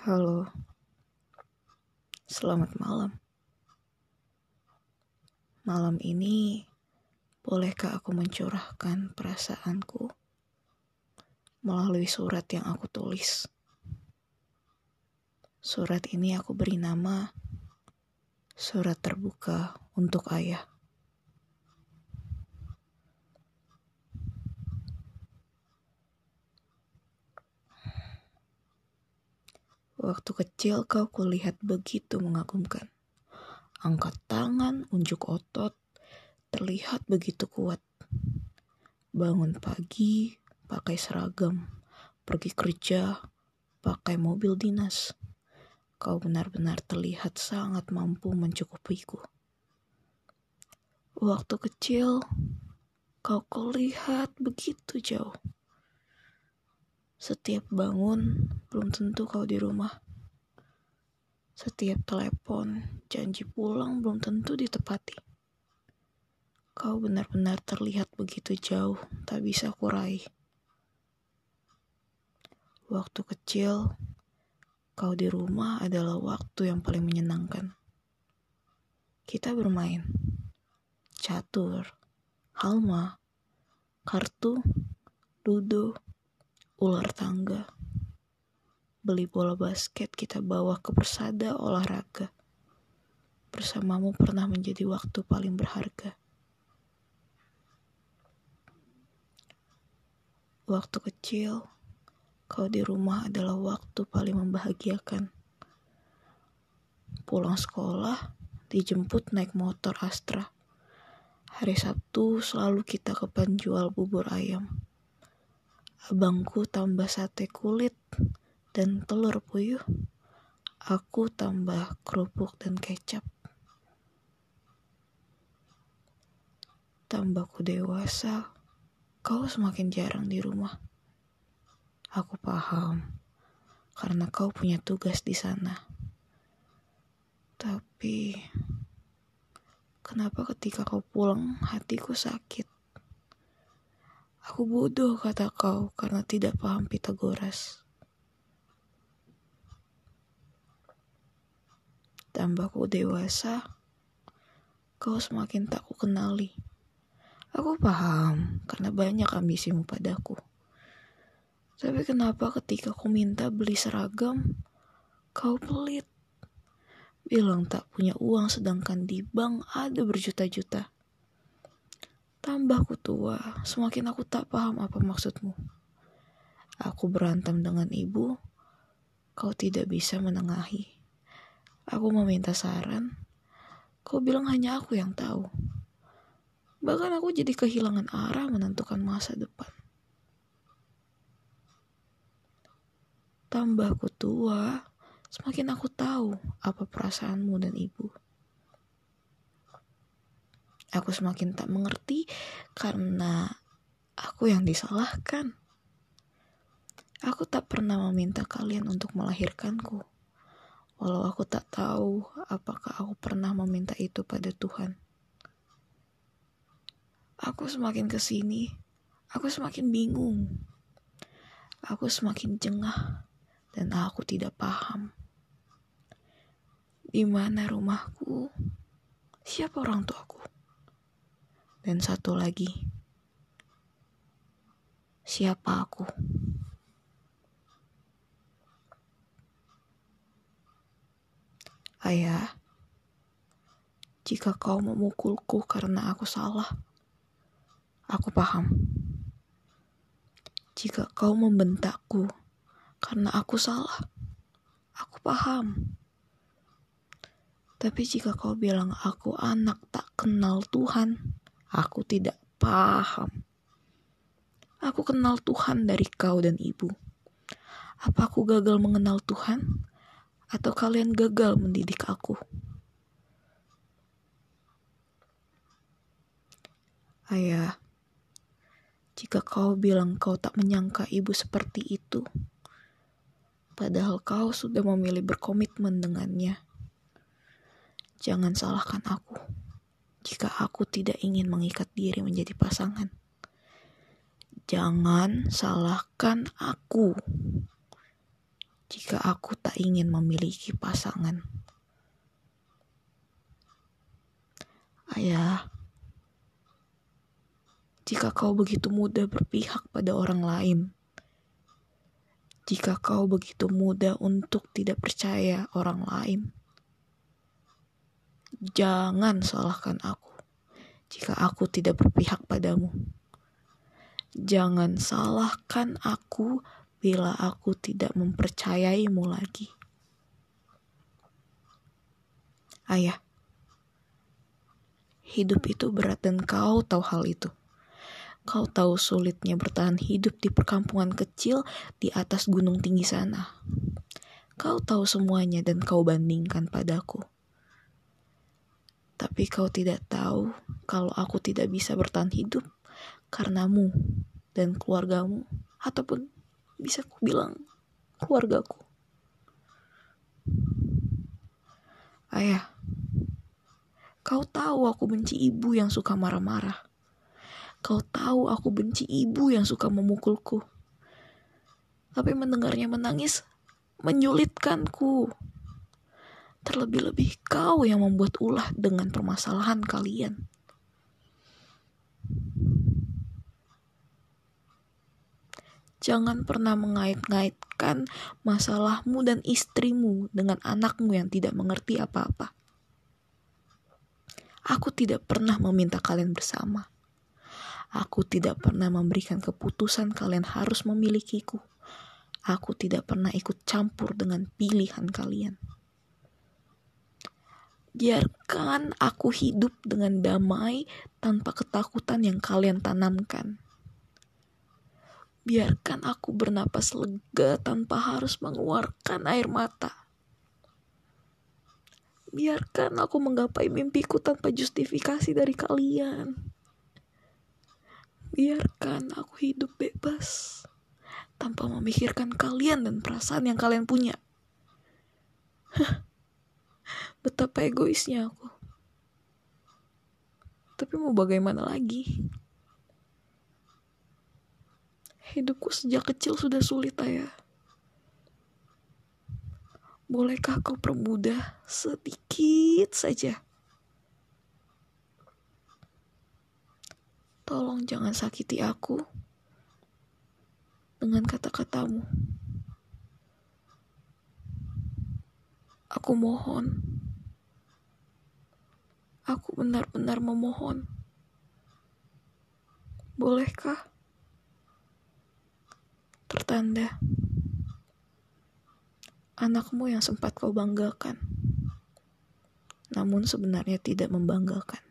Halo, selamat malam. Malam ini, bolehkah aku mencurahkan perasaanku melalui surat yang aku tulis? Surat ini aku beri nama Surat Terbuka untuk Ayah. Waktu kecil kau kulihat begitu mengagumkan. Angkat tangan, unjuk otot, terlihat begitu kuat. Bangun pagi, pakai seragam, pergi kerja, pakai mobil dinas. Kau benar-benar terlihat sangat mampu mencukupiku. Waktu kecil, kau kulihat begitu jauh. Setiap bangun, belum tentu kau di rumah. Setiap telepon, janji pulang belum tentu ditepati. Kau benar-benar terlihat begitu jauh, tak bisa kurai. Waktu kecil, kau di rumah adalah waktu yang paling menyenangkan. Kita bermain, catur, halma, kartu, ludo, ular tangga. Beli bola basket kita bawa ke persada olahraga. Bersamamu pernah menjadi waktu paling berharga. Waktu kecil, kau di rumah adalah waktu paling membahagiakan. Pulang sekolah, dijemput naik motor Astra. Hari Sabtu selalu kita ke penjual bubur ayam Abangku tambah sate kulit dan telur puyuh. Aku tambah kerupuk dan kecap. Tambahku dewasa, kau semakin jarang di rumah. Aku paham, karena kau punya tugas di sana. Tapi, kenapa ketika kau pulang hatiku sakit? Aku bodoh kata kau karena tidak paham Pitagoras. Tambahku dewasa, kau semakin tak ku kenali. Aku paham karena banyak ambisimu padaku. Tapi kenapa ketika ku minta beli seragam, kau pelit? Bilang tak punya uang sedangkan di bank ada berjuta-juta. Tambah ku tua, semakin aku tak paham apa maksudmu. Aku berantem dengan ibu, kau tidak bisa menengahi. Aku meminta saran, kau bilang hanya aku yang tahu. Bahkan aku jadi kehilangan arah menentukan masa depan. Tambah ku tua, semakin aku tahu apa perasaanmu dan ibu. Aku semakin tak mengerti karena aku yang disalahkan. Aku tak pernah meminta kalian untuk melahirkanku. Walau aku tak tahu apakah aku pernah meminta itu pada Tuhan. Aku semakin ke sini, aku semakin bingung. Aku semakin jengah dan aku tidak paham. Di mana rumahku? Siapa orang tuaku? Dan satu lagi, siapa aku? Ayah, jika kau memukulku karena aku salah, aku paham. Jika kau membentakku karena aku salah, aku paham. Tapi jika kau bilang aku anak tak kenal Tuhan, Aku tidak paham. Aku kenal Tuhan dari kau dan ibu. Apa aku gagal mengenal Tuhan? Atau kalian gagal mendidik aku? Ayah, jika kau bilang kau tak menyangka ibu seperti itu, padahal kau sudah memilih berkomitmen dengannya, jangan salahkan aku jika aku tidak ingin mengikat diri menjadi pasangan. Jangan salahkan aku jika aku tak ingin memiliki pasangan. Ayah, jika kau begitu mudah berpihak pada orang lain, jika kau begitu mudah untuk tidak percaya orang lain, jangan salahkan aku jika aku tidak berpihak padamu. Jangan salahkan aku bila aku tidak mempercayaimu lagi. Ayah, hidup itu berat dan kau tahu hal itu. Kau tahu sulitnya bertahan hidup di perkampungan kecil di atas gunung tinggi sana. Kau tahu semuanya dan kau bandingkan padaku. Tapi kau tidak tahu kalau aku tidak bisa bertahan hidup karenamu dan keluargamu ataupun bisa ku bilang keluargaku. Ayah, kau tahu aku benci ibu yang suka marah-marah. Kau tahu aku benci ibu yang suka memukulku. Tapi mendengarnya menangis menyulitkanku. Terlebih-lebih kau yang membuat ulah dengan permasalahan kalian. Jangan pernah mengait-ngaitkan masalahmu dan istrimu dengan anakmu yang tidak mengerti apa-apa. Aku tidak pernah meminta kalian bersama. Aku tidak pernah memberikan keputusan kalian harus memilikiku. Aku tidak pernah ikut campur dengan pilihan kalian. Biarkan aku hidup dengan damai tanpa ketakutan yang kalian tanamkan. Biarkan aku bernapas lega tanpa harus mengeluarkan air mata. Biarkan aku menggapai mimpiku tanpa justifikasi dari kalian. Biarkan aku hidup bebas tanpa memikirkan kalian dan perasaan yang kalian punya. Betapa egoisnya aku. Tapi mau bagaimana lagi? Hidupku sejak kecil sudah sulit, ayah. Bolehkah kau permudah sedikit saja? Tolong jangan sakiti aku dengan kata-katamu. Aku mohon. Aku benar-benar memohon. Bolehkah? Tertanda anakmu yang sempat kau banggakan, namun sebenarnya tidak membanggakan.